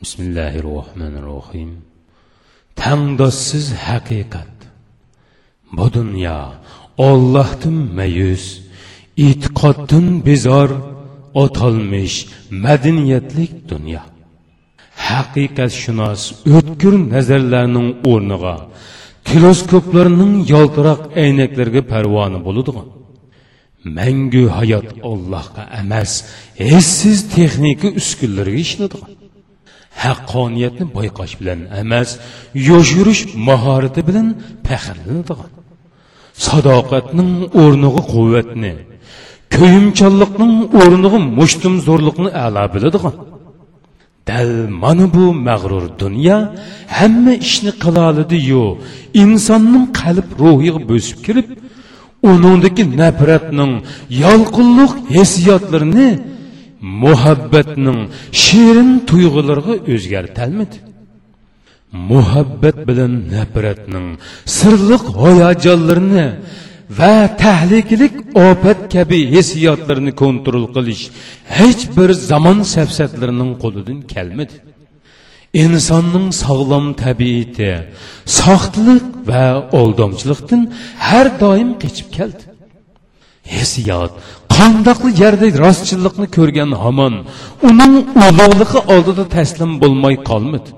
Bismillahirrahmanirrahim. Təngdossiz həqiqət. Bu dünya Allah'tın məyus, itiqaddan bizar, atılmış mədəniyyətlik dünya. Həqiqət şunas ötkür nəzərlərinin ornuğa, teleskoplarının yaltıraq əynəklərə pərvanı buluduğun. Məngü hayat Allah'a əməz, hessiz texniki üskülləri işlədiğin. Haqqoniyatni boyqash bilan emas yoshirish mahorati bilan faxrlanadigan. Sadoqatning o'rnig'i quvvatni ko'yimchanlikning o'rniga mushtumzo'rlikni a'lo biladigan. Dal mana bu mag'rur dunyo hamma ishni qila oladiyu insonning qalb ruhiga bo'sib kirib uningdagi nafratning yolqinliq hissiyotlarini muhabbatning shirin tuyg'ularga o'zgartalmidi muhabbat bilan nafratning sirliq hayajonlarini va tahlikalik ofat kabi hissiyotlarni kontrol qilish hech bir zamon safsatlarining qo'lidan kelmadi. İnsonning sog'lom tabiati soxtlik va aldomchilikdan har doim kechib keldi. Hissiyot qandaqli yerda rostchillikni ko'rgan hamon uning ulug'ligi oldida taslim bo'lmay qolmadi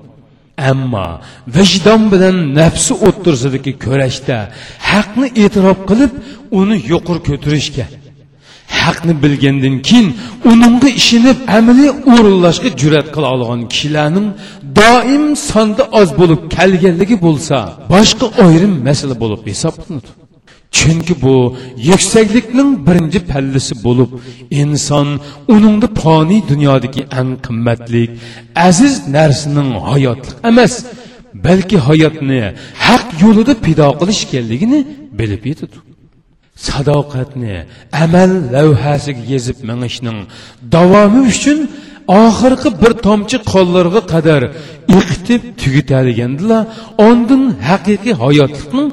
ammo vijdon bilan nafsi o'ttirsidagi kurashda haqni e'tirof qilib uni yuqur ko'tarishga haqni bilgandan keyin uningga ishinib amaliy o'rinlashga jur'at qila olgan kishilarning doim sonda oz bo'lib kelganligi bo'lsa boshqa ayrim masala bo'lib hisoblanadi chunki bu yuksaklikning birinchi pallisi bo'lib inson uningda foniy dunyodagi eng qimmatli aziz narsaning hayotlik emas balki hayotni haq yo'lida pido qilish ekanligini bilib yetadi. Sadoqatni amal lavhasiga yezib minishning davomi uchun oxirgi bir tomchi qo'llarga qadar iqitib tugitalgandila ondin haqiqiy hayotlikning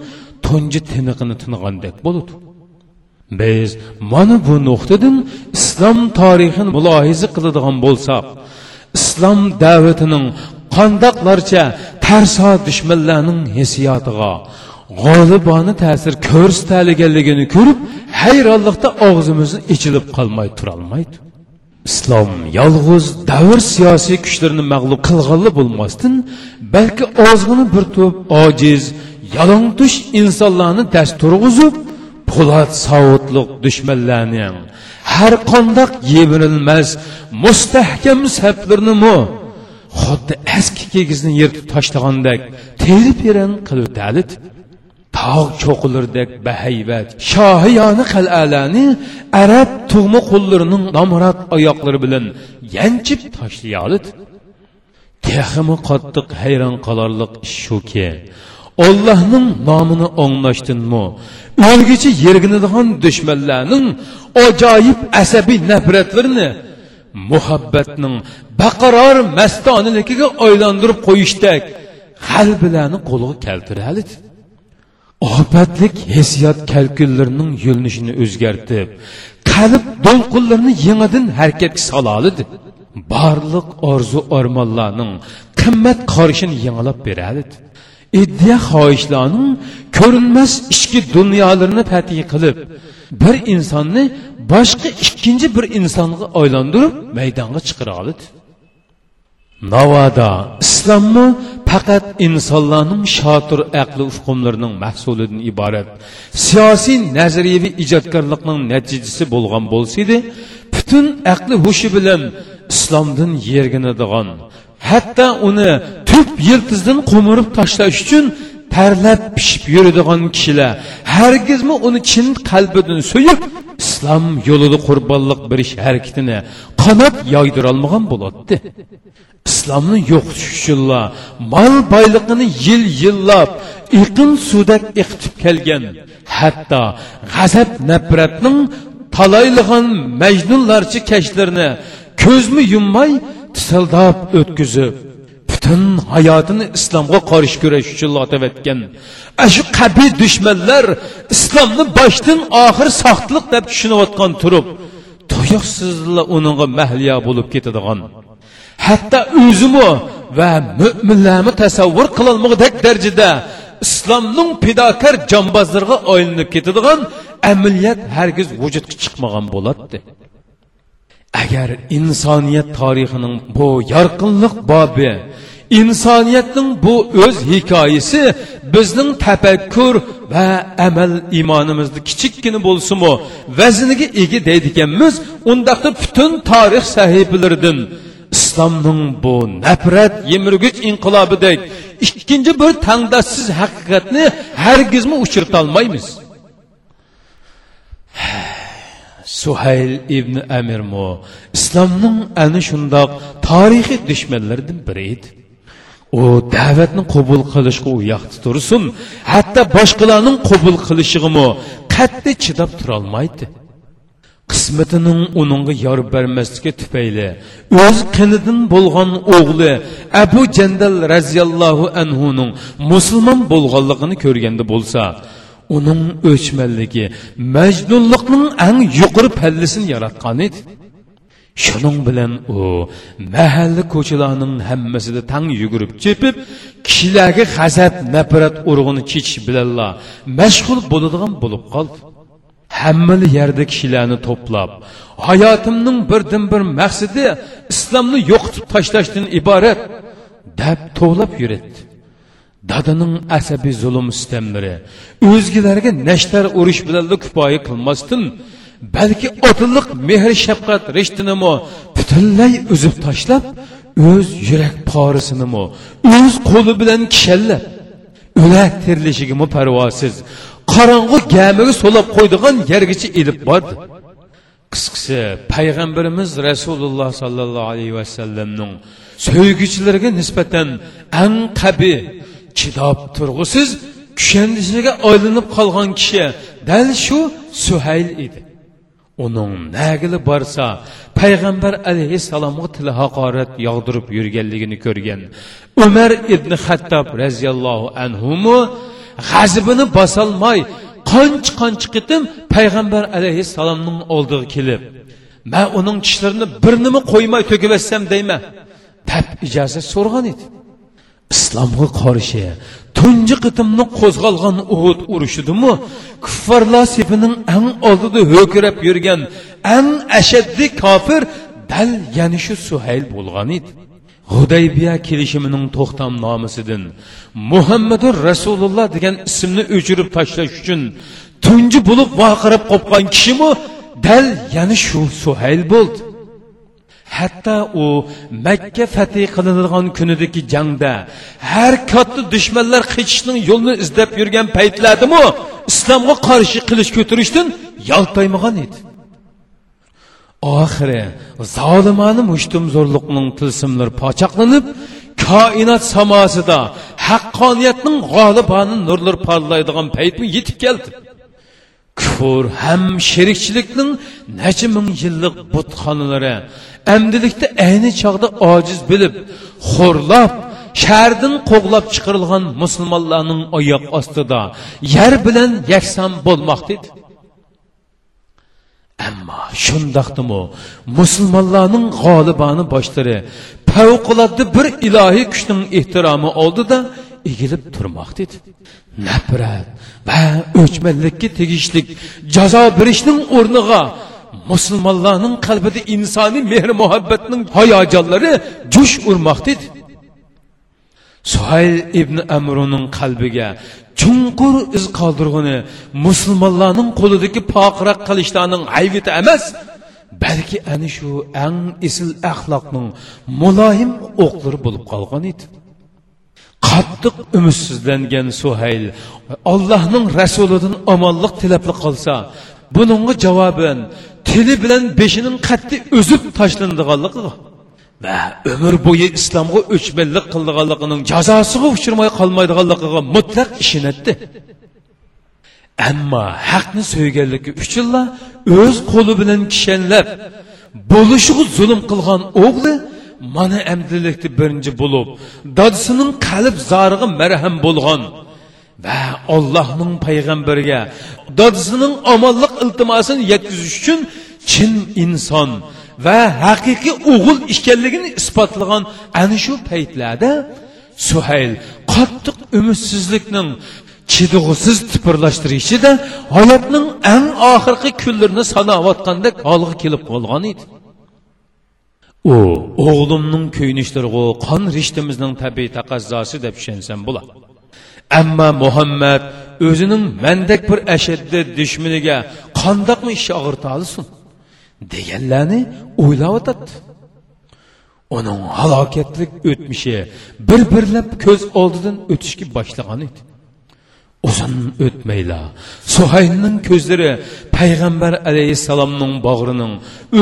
tunji tiniqini tinigandek bo'ladi biz mana bu nuqtadan islom tarixini mulohiza qiladigan bo'lsak islom da'vatining qandoqlarcha tarso dushmanlarning hissiyotiga g'olibona ta'sir ko'rsataliganligini ko'rib hayronlikda og'zimizni ichilib qolmay turolmaydi. Islom yolg'iz davr siyosiy kuchlarni mag'lub qilg'anli bo'lmasdan balki ozgina bir to'p ojiz yalangtush insonlarni dast turg'izib po'lat savutliq dushmanlarning har qandoq yemirilmas mustahkam saplarinimi xuddi eski kegizni yirtib tashlagandek teri peran qilib dalit tog' cho'qilardek bahaybat shohiyona qal'alarni arab tug'ma qo'llarining nomrod oyoqlari bilan yanchib tashlay texmi qattiq hayron qolarliq ish shuki Allah'ın ollohning nomini anglashdanmi o'lgichi yerginadigan dushmanlarning ajoyib asabiy nefretlerini muhabbetinin baqaror mastoniligiga aylantirib koyuştak qalblarni qo'lga keltiradi ofatlik hissiyot kalkullarining yo'linishini o'zgartib qalb do'lqinlarini yangidan harakatga sololidi barliq orzu armonlarning qimmat qorishini yangilab beradi iddia xohishlarning ko'rinmas ichki dunyolarini fatih qilib bir insonni boshqa ikkinchi bir insonga aylantirib maydonga chiqara oladi. Navoda islommi faqat insonlarning shotir aqli uqumlarining mahsulidan iborat. Siyosiy nazariyaviy ijodkorlikning natijasi bo'lgan bo'lsaydi butun aqli hushi bilan islomdan yerginadigan hatto uni tub yiltizdan qo'mirib tashlash uchun tarlab pishib yuradigan kishilar. Hargizmi uni chin qalbidan so'yib islom yo'lida qurbonlik berish harakatini qanot yoydirolmagan bo'ladi. Islomni yo'qotish uchunla mol boyligini yil yillab iqin suvdak iqitib kelgan hatto g'azab nafratning talaylig'an majnunlarcha kashlarini ko'zmi yummay tisildab o'tkazib butun hayotini islomga qarshi kurash uchun otavatgan shu qabiy dushmanlar islomni boshdan oxir soxtliq deb tushunayotgan turib tuyuqsizla uninga mahliyo bo'lib ketadigan. Hatto o'zimi va mo'minlarni tasavvur qilolmag'idek darajada islomning pidokar jonbozlarga aylanib ketadigan amaliyat hargiz vujudga chiqmagan bo'ladi. Agar insoniyat tarixining bu yorqinliq bobi insoniyatning bu o'z hikoyasi bizning tafakkur va amal iymonimizni kichikkina bo'lsinmi vazniga ega deydiganmiz undaqda butun tarix sahifalaridan islomning bu nafrat yemirgich inqilobidek ikkinchi bir tangdoshsiz haqiqatni hargizmi uchirtolmaymiz suhayl ibn amirmu islomning ana shundoq tarixiy dushmanlaridan biri edi. U da'vatni qabul qilishga u yoqda tursin hatto boshqalarning qabul qilishig'imi qat'iy chidab turolmaydi. Qismatining uningga yor bermasligi tufayli o'z qinidan bo'lgan o'g'li abu jandal roziyallohu anhuning musulmon bo'lganligini ko'rganda bo'lsa uning o'chmanligi majnunlikning eng yuqori pallisini yaratgan edi. Shuning bilan u mahalla ko'chalarning hammasida tang yugurib chepib kishilarga g'azab nafrat urug'ini chechish bilanla mashg'ul bo'ladigan bo'lib qoldi. Hammali yerda kishilarni to'plab hayotimning birdan bir maqsadi islomni yo'qotib tashlashdan iborat deb to'lab yuradi dadaning asabiy zulm sistemlari o'zgalarga nashtar urish bilan kifoya qilmasdan balki otiliq mehr shafqat rishtinimi butunlay uzib tashlab o'z yurak porisinimi? O'z qo'li bilan kishallab. O'lak terlishigimi parvosiz? Qorong'u gamiga so'lab qo'ydigan yergacha ilib bordi qisqasi payg'ambarimiz rasululloh sollallohu alayhi vasallamning so'ygichilariga nisbatan ang qabi chidob turg'usiz kushandisiga aylanib qolgan kishi dal shu suhayl edi. Uning nagili borsa payg'ambar alayhissalomga til haqorat yog'dirib yurganligini ko'rgan umar ibn xattob roziyallohu anhumi g'azibini bosolmay qancha qancha qitim payg'ambar alayhissalomning oldiga kelib man uning tishlarini bir nima qo'ymay to'kivassam deyman deb ijozat so'rgan edi. Islomga qarshi tunji qitimni qo'zg'algan uhud urushidimi? Kuffarlar sepining eng oldida ho'kirab yurgan eng ashaddiy kofir dal yana shu suhayl bo'lgan edi. Hudaybiya kelishimining to'xtamnomasidan muhammadur rasululloh degan ismni o'chirib tashlash uchun tunji bo'lib vaqirab qopgan kishimi dal yana shu suhayl bo'ldi. Hatto u makka fatih qilinadigan kunidagi jangda har katta dushmanlar qechishning yo'lini izlab yurgan paytlardimi islomga qarshi qilish ko'tarishdan yaltaymagan edi. Oxiri zolimani mushtumzo'rliqning tilsimlari pochaqlanib koinot samosida haqqoniyatning g'olibani nurlar porlaydigan paytmi yetib keldi. Kufr ham sherikchilikning necha ming yillik butxonalari amdilikda ayni chog'da ojiz bilib xo'rlab shahardan qo'g'lab chiqarilgan musulmonlarning oyoq ostida yer bilan yakson bo'lmoqda edi ammo shundoqdimi musulmonlarning g'olibona boshlari favqulodda bir ilohiy kuchning ehtiromi oldida egilib turmoqda edi nafrat va o'chmanlikka tegishlik jazo berishning o'rniga musulmonlarning qalbida insoniy mehr muhabbatning hayajonlari jo'sh urmoqda edi suhayl ibn amruning qalbiga chunqur iz qoldirg'ini musulmonlarning qo'lidagi poqiroq qilichlarning hayviti emas balki ana shu eng isl axloqning muloyim o'qlari bo'lib qolgan edi. Qattiq umidsizlangan suhayl allohning rasulidan omonlik tilabli qolsa buningga javoban tili bilan beshining qatti o'zib tashlandiganligiga va umr bo'yi islomga o'chmanlik qildiganligining jazosiga uchirmay qolmaydiganligiga mutlaq ishonatdi ammo haqni so'yganligi uchunla o'z qo'li bilan kishanlab bo'lishiga zulm qilgan o'g'li mana amdilikda birinchi bo'lib dadisining qalb zoriga marham bo'lgan. Va allohning payg'ambariga dadisining omonlik iltimosini yetkazish uchun chin inson va haqiqiy o'g'il ekanligini isbotlagan ana shu paytlarda suhayl qattiq umidsizlikning chidug'isiz tipirlashtirishida hayotning eng oxirgi kunlarini sanayotgandek holga kelib qolgan edi. U o'g'limning kuynishlarigu qon rishtimizning tabiiy taqozosi deb tushunsam bo'ladi. Ammo muhammad o'zining mandek bir ashaddi dushmaniga qandoqmi ish og'irta olsin deganlarni o'ylayotadi uning halokatlik o'tmishi bir birlab ko'z oldidan o'tishga boshlagan edi. Uzun o'tmayla suhaynning ko'zlari payg'ambar alayhissalomning bog'rining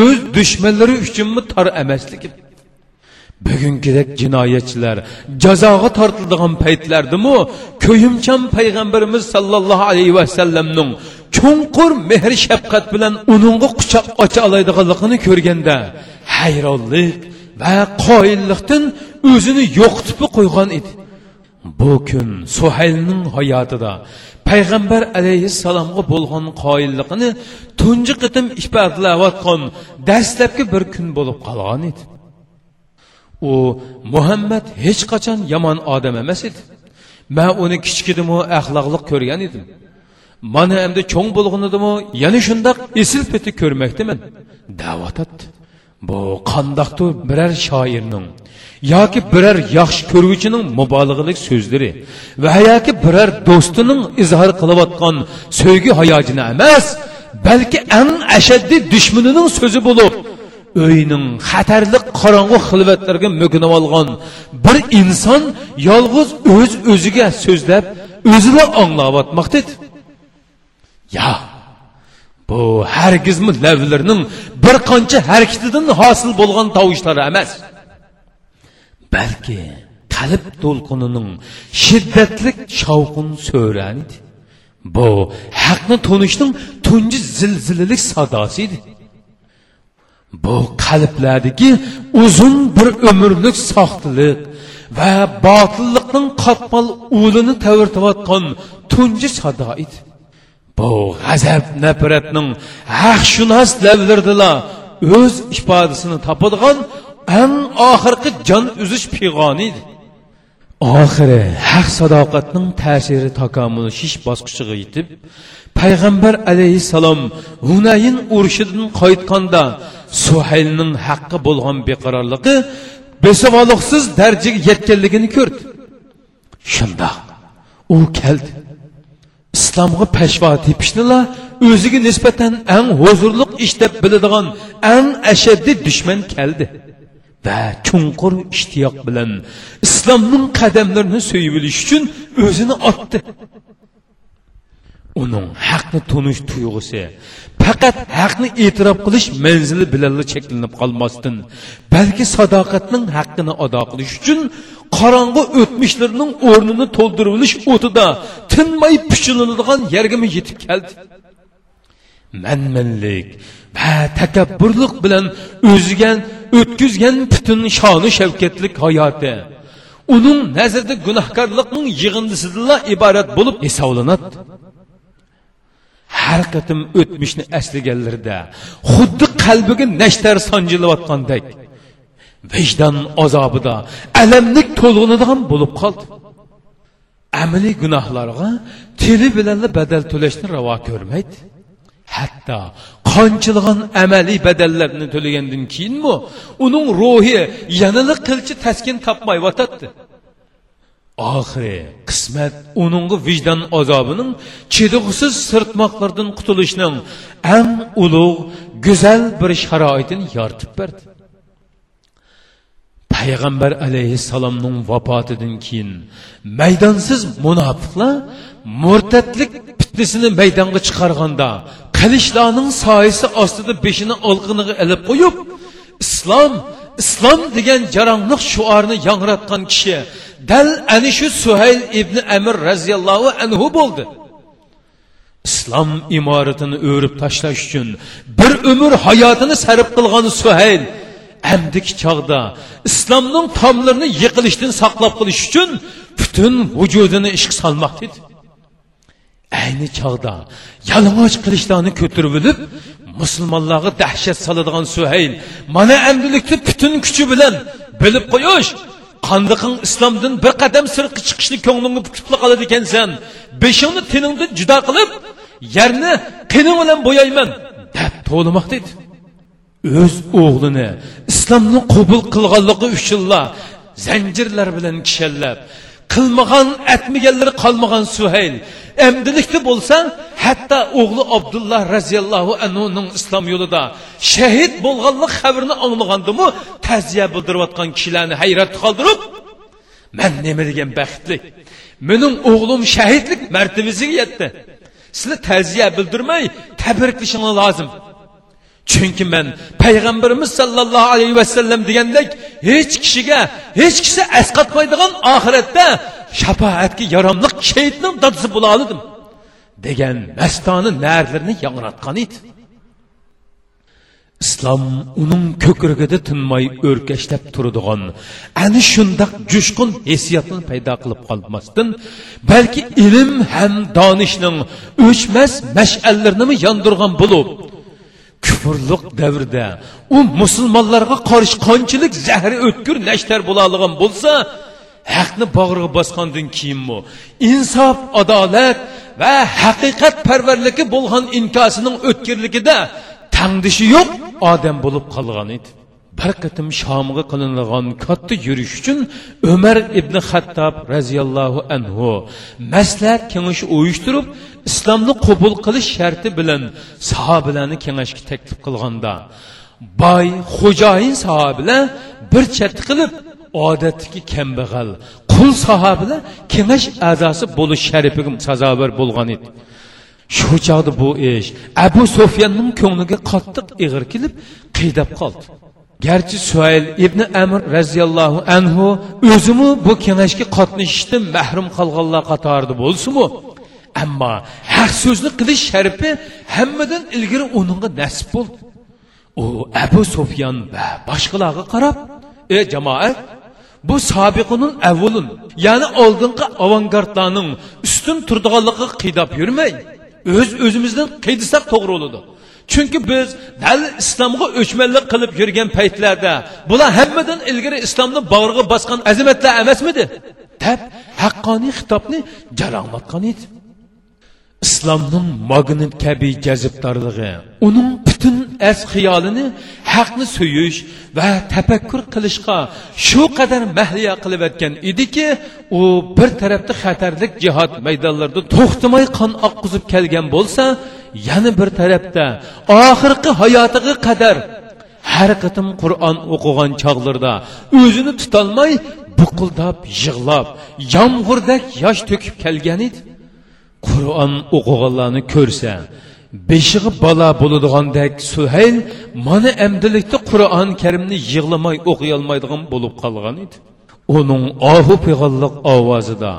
o'z dushmanlari uchunmi tor emasligi bugungidek jinoyatchilar jazoga tortiladigan paytlardimu? Ko'yimchan payg'ambarimiz sollallohu alayhi vasallamning chunqur mehr shafqat bilan uningga quchoq ocha oladiganligini ko'rganda hayronlik va qoyillikdan o'zini yo'qitib qo'ygan edi. Bu kun suhaylning hayotida payg'ambar alayhissalomga bo'lgan qoyilligini tunji qitim ifodalayotgan dastlabki bir kun bo'lib qolgan edi. U muhammad hech qachon yomon odam emas edi. Man uni kichkidimu axloqliq ko'rgan edim. Mana endi cho'ng bo'lganidimi yana shundoq esil peti ko'rmakdaman davotatdi bu qandoqdir biror shoirning yoki biror yaxshi ko'rguvchining mubolig'lik so'zlari va yoki biror do'stining izhor qilayotgan so'ygi hayojini emas balki eng ashaddiy dushmanining so'zi bo'lib o'yining xatarli qorong'u xilvatlarga mo'kinib olgan bir inson yolg'iz o'z o'ziga so'zlab o'zini anglayotmoqda yo bu hargizmi lavlarning bir qancha harakatidan hosil bo'lgan tovushlar emas. Balki qalb to'lqinining shiddatli shovqin so'rani bu haqni tonishning tunji zilzilalik sadosi edi. Bu qalblardagi uzun bir umrlik soxtalik va botillikning qatmal ulini tavirtayotgan tunji sado edi bu g'azab nafratning haqshunos lavlardila o'z ifodasini topadigan eng oxirgi jon uzish pig'oni edi. Oxiri haq sadoqatning ta'siri takomillashish bosqichiga yetib payg'ambar alayhissalom hunayin urushidan qaytganda suhaylning haqqi bo'lgan beqarorligi besavoliqsiz darajaga yetganligini ko'rdi. Shundoq u keldi. Islomga pashvo tepishnila o'ziga nisbatan eng huzurliq ish deb biladigan eng ashaddiy dushman keldi va chunqur ishtiyoq bilan islomning qadamlarini so'yib olish uchun o'zini otdi. Uning haqni tunish tuyg'usi faqat haqni e'tirof qilish manzili bilan cheklanib qolmasdan balki sadoqatning haqqini ado qilish uchun qorong'i o'tmishlarning o'rnini to'ldirilish o'tida tinmay puchulinadigan yerga yetib keldi. Manmanlik va takabburlik bilan o'zigan o'tkazgan butun shoni shavkatlik hayoti uning nazarda gunohkorlikning yig'indisidan iborat bo'lib hisoblanadi. Har qatim o'tmishni eslaganlarida xuddi qalbiga nashtar sonjilayotgandek vijdon azobida alamlik to'lg'inadigan bo'lib qoldi. Amaliy gunohlarga tili bilan badal to'lashni ravo ko'rmaydi. Hatto qonchilg'an amaliy badallarni to'lagandan keyinmi uning ruhi yanada qilchi taskin topmayotadi oxiri qismat uningga vijdon azobining chidug'siz sirtmoqlardan qutulishning eng ulug' go'zal bir sharoitini yoritib berdi. Payg'ambar alayhissalomning vafotidan keyin maydonsiz munofiqlar murtadlik fitnisini maydonga chiqarganda qilichlarning soyasi ostida beshini olqiniga ilib qo'yib islom islom degan jaronglik shuorni yangratgan kishi dal ana shu suhayl ibn amir roziyallohu anhu bo'ldi. Islom imoratini o'rib tashlash uchun bir umr hayotini sarf qilgan suhayl amdik chog'da islomning tomlarini yiqilishdan saqlab qolish uchun butun vujudini ishga solmoqda edi. Ayni chog'da yalang'och qilichlarni ko'tarib olib musulmonlarga dahshat soladigan suhayl mana endilikda butun kuchi bilan bilib qo'yish. Qandiqing islomdan bir qadam sirqi chiqishni ko'nglingga kutib qoladi ekansan beshingni tiningdan judo qilib yerni qining bilan bo'yayman deb to'limoqda edi o'z o'g'lini islomni qabul qilganligi uchunla zanjirlar bilan kishallab qilmagan atmaganlari qolmagan suhayl. Emdilikda bo'lsa hatto o'g'li abdulloh roziyallohu anhuning islom yo'lida shahid bo'lganlik xabarini anglagandimi ta'ziya bildirayotgan kishilarni hayratda qoldirib man nima degan baxtli? Mening o'g'lim shahidlik martabasiga yetdi. Sizlar ta'ziya bildirmay tabriklashingiz lozim. Chunki men payg'ambarimiz sollallohu alayhi vasallam degandek hech kishiga hech kishi asqatmaydigan oxiratda shafoatga yaromliq shaytning dadisi bo'la oldim degan mastoni narlarni yangratgan edi. Islom uning ko'kragida tinmay o'rkashlab turadigan ana shundoq jushqun hissiyotni paydo qilib qolmasdan balki ilm ham donishning o'chmas mash'allarini yondirgan bo'lib kufrliq davrda u musulmonlarga qarshi qanchalik zahri o'tkir nashtar bo'ladigan bo'lsa haqni bag'riga bosgandan keyinmi insof adolat va haqiqat parvarligi bo'lgan inkosining o'tkirligida tangdishi yo'q odam bo'lib qolgan edi. Bir qatim shomga katta yurish uchun umar ibn xattob roziyallohu anhu maslahat kengashi uyushtirib islomni qabul qilish sharti bilan sahobalarni kengashga taklif qilganda boy xo'jayin sahobalar bir chet qilib odatdagi kambag'al qul sahobalar kengash a'zosi bo'lish sharifiga sazovor bo'lgan edi. Shu chog'da bu ish abu sofyanning ko'ngliga qattiq ig'ir kelib qiydab qoldi. Garchi suayl ibn amr roziyallohu anhu o'zimi bu kengashga qatnashishdan mahrum qolganlar qatorida bo'lsinmi? Ammo haq so'zni qilish sharifi hammadan ilgari uningga nasib bo'ldi. U abu sufyon va boshqalarga qarab ey jamoat bu sobiqining avvalin ya'ni oldingi avangardlarning ustun turdiganligiga qiydab yurmang. O'z o'zimizdan qiydisak to'g'ri bo'ladi. Chunki biz dal islomga o'chmanlik qilib yurgan paytlarda bular hammadan ilgari islomni bag'riga bosgan azamatlar emasmidi? Deb haqqoniy xitobni jalanglatgan edi. Islomning magnit kabi jazibdorligi uning butun as xiyolini haqni so'yish va tafakkur qilishga shu qadar mahliyo qilibyotgan ediki u bir tarafda xatarlik jihod maydonlarida to'xtamay qon oqqizib kelgan bo'lsa yana bir tarafda oxirgi hayotiga qadar har qatim qur'on o'qigan chog'larda o'zini tutolmay buqildab yig'lab yomg'irdak yosh to'kib kelgan edi. Qur'on o'qiganlarni ko'rsa beshig'i bola bo'ladigandek suhayl mana amdilikda qur'oni karimni yig'lamay o'qiyolmaydigan bo'lib qolgan edi. Uning ohu pig'illiq ovozida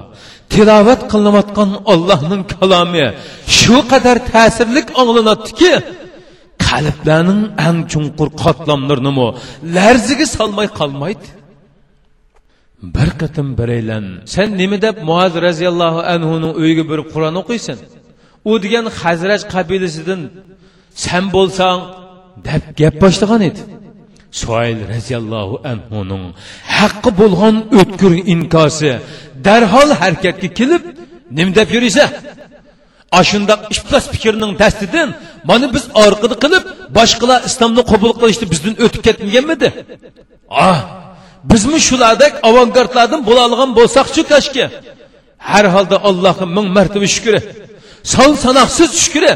tilovat qilinayotgan allohning kalomi shu qadar ta'sirli anglanadiki qalblarning ang chunqur qatlamlarini larziga solmay qolmaydi. Bir qatim biraylan sen nima deb muaz roziyallohu anhuni uyiga borib qur'on o'qiysan? U degan hazraj qabilasidan san bo'lsang deb gap boshlagan edi. Soil roziyallohu anhuning haqqi bo'lgan o'tkir inkosi darhol harakatga kelib nim deb yuriysan ashundoq iflos fikrning dastidan mana biz orqada qilib boshqalar islomni qabul qilishni bizdan o'tib ketmaganmidi? Ah bizmi shulardek avangardlardan bo'la olgan bo'lsaqchi kashki? Har holda allohga ming martaba shukri son sanoqsiz shukri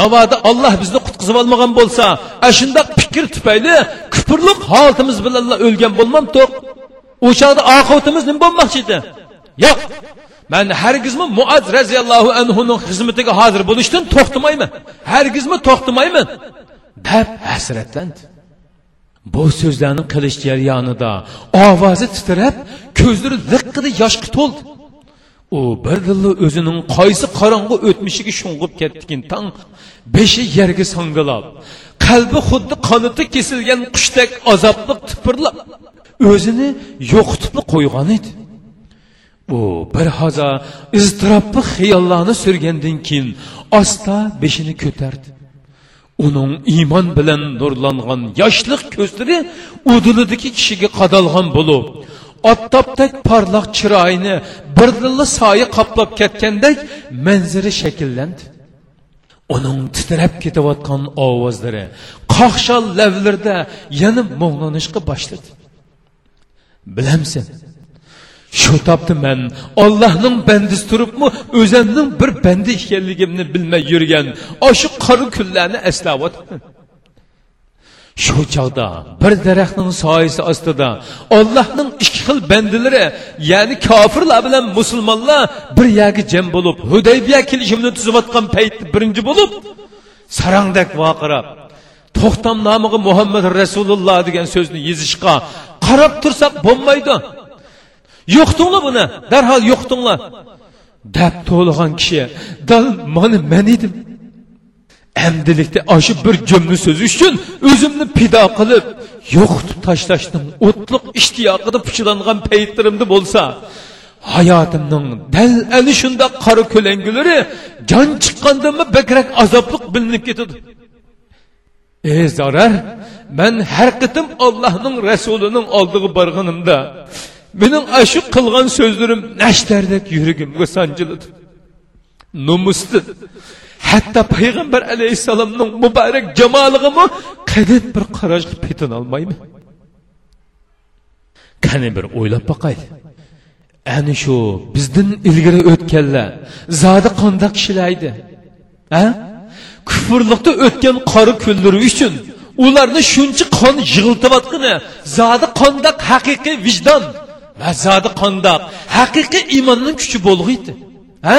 navoda olloh bizni qutqizib olmagan bo'lsa ashundoq fikr tufayli kufrlik holatimiz bilan o'lgan bo'lmamdiq o'shada oqibatimiz nima bo'lmoqchi edi? Yo'q. Man hargizmi muaz roziyallohu anhuni xizmatiga hozir bo'lishdan to'xtamayman. Hargizmi to'xtamayman? Deb hasratlandi bu so'zlarni qilish jarayonida ovozi titrab ko'zlari liqqida yoshga to'ldi u birdilla o'zining qaysi qorong'u o'tmishiga sho'ng'ib ketdikin tang beshi yerga sangilab qalbi xuddi qanoti kesilgan qushdek azoblik tipirlab o'zini yo'qitib qo'ygan edi. U bir haza iztirobli xiyollarni surgandan keyin asta beshini ko'tardi. Uning iymon bilan nurlangan yoshlik ko'zlari udulidagi kishiga qadalgan bo'lib ottobdek porloq chiroyini. Birdilla soya qoplab ketgandek manzara shakllandi. Uning titrab ketayotgan ovozlari qoqshol lavlarda yana mo'nglanishga boshladi. Bilamsan shu topdi man ollohning bandisi turibmi o'zimning bir banda ekanligimni bilmay yurgan oshu qora kunlarni eslayapman shu chog'da bir daraxtning soyasi ostida ollohning ikki xil bandalari ya'ni kofirlar bilan musulmonlar bir yagi jam bo'lib hudaybiya kelishimni tuzayotgan paytda birinchi bo'lib sarangdak vaqirab to'xtam nomiga muhammad rasululloh degan so'zni yezishga qarab tursak bo'lmaydi. Yo'qtinglar buni darhol yo'qtinglar deb to'lg'an kishi dal mana man edim. Amdilikda shu bir jumla so'z uchun o'zimni pido qilib yo'qitib tashlashning o'tliq ishtiyoqida puchlangan paytlarimda bo'lsa hayotimning dal ana shundoq qora ko'langulari jon chiqqandimi bakrak azobliq bilinib ketadi ey zarar man har qitim allohning rasulining oldiga borganimda mening ashu qilgan so'zlarim nashtardek yuragimga sanjiladi nomusdi hatto payg'ambar alayhissalomning muborak jamolig'imi qadin bir qarashga petin olmayman qani bir o'ylab boqayli ana shu bizdan ilgari o'tganlar zodi qandoq kishilar edi? A kufrlikda o'tgan qora kunlari uchun ularni shuncha qon yig'iltiyotgani zodi qandoq haqiqiy vijdon va zodi qandoq haqiqiy iymonning kuchi bo'lg'iydi ha?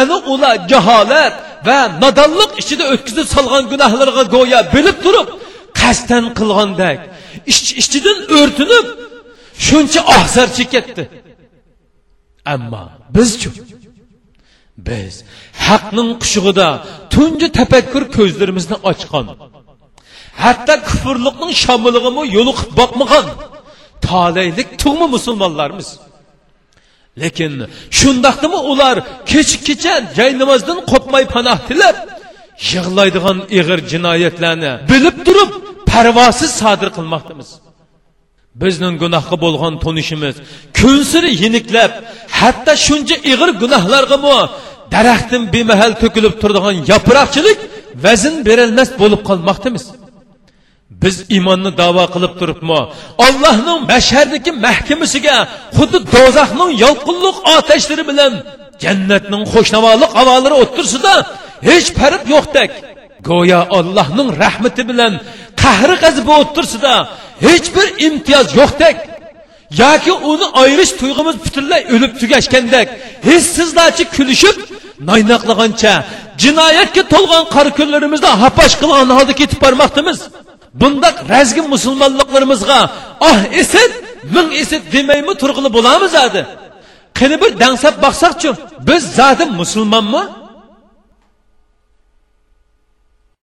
Ana ular jaholat va nodonlik ichida o'tkazib solgan gunohlarga go'yo bilib turib qasddan qilgandek ichidan o'rtinib shuncha ohzar chekatdi. Ammo bizchu biz haqning qushug'ida tunji tafakkur ko'zlarimizni ochgan hatto kufrliqning shamolig'imi yo'liqib boqmagan tolaylik tug'ma musulmonlarmiz lekin shundoqdimi ular kechikkecha kecha jay namozdan qo'rqmay panoh tilab yig'laydigan ig'ir jinoyatlarni bilib turib parvosiz sodir qilmoqdamiz bizning gunohga bo'lgan tonishimiz kun siri yeniklab hatto shuncha ig'ir gunohlargami daraxtdan bemahal to'kilib turadigan yaproqchilik vazn berilmas bo'lib qolmoqdamiz biz iymonni davo qilib turibmi? Allohning mashardagi mahkamasiga xuddi do'zaxning yolqinliq otashlari bilan jannatning xo'shnavoliq havolari o'ttirsida hech farq yo'qdek go'yo allohning rahmati bilan qahri g'azibi o'ttirsida hech bir imtiyoz yo'qdek yoki uni ayirish tuyg'umiz butunlay o'lib tugashgandek hissizlarcha kulishib noynoqlagancha jinoyatga to'lgan qora kunlarimizda hapash qilgan holda ketib bormoqdamiz bundoq razgi musulmonliklarimizga ah, oh esin ming esin demaymi turg'ili bo'lamiz adi qani bir dangsab boqsaqchi biz zodi musulmonmi?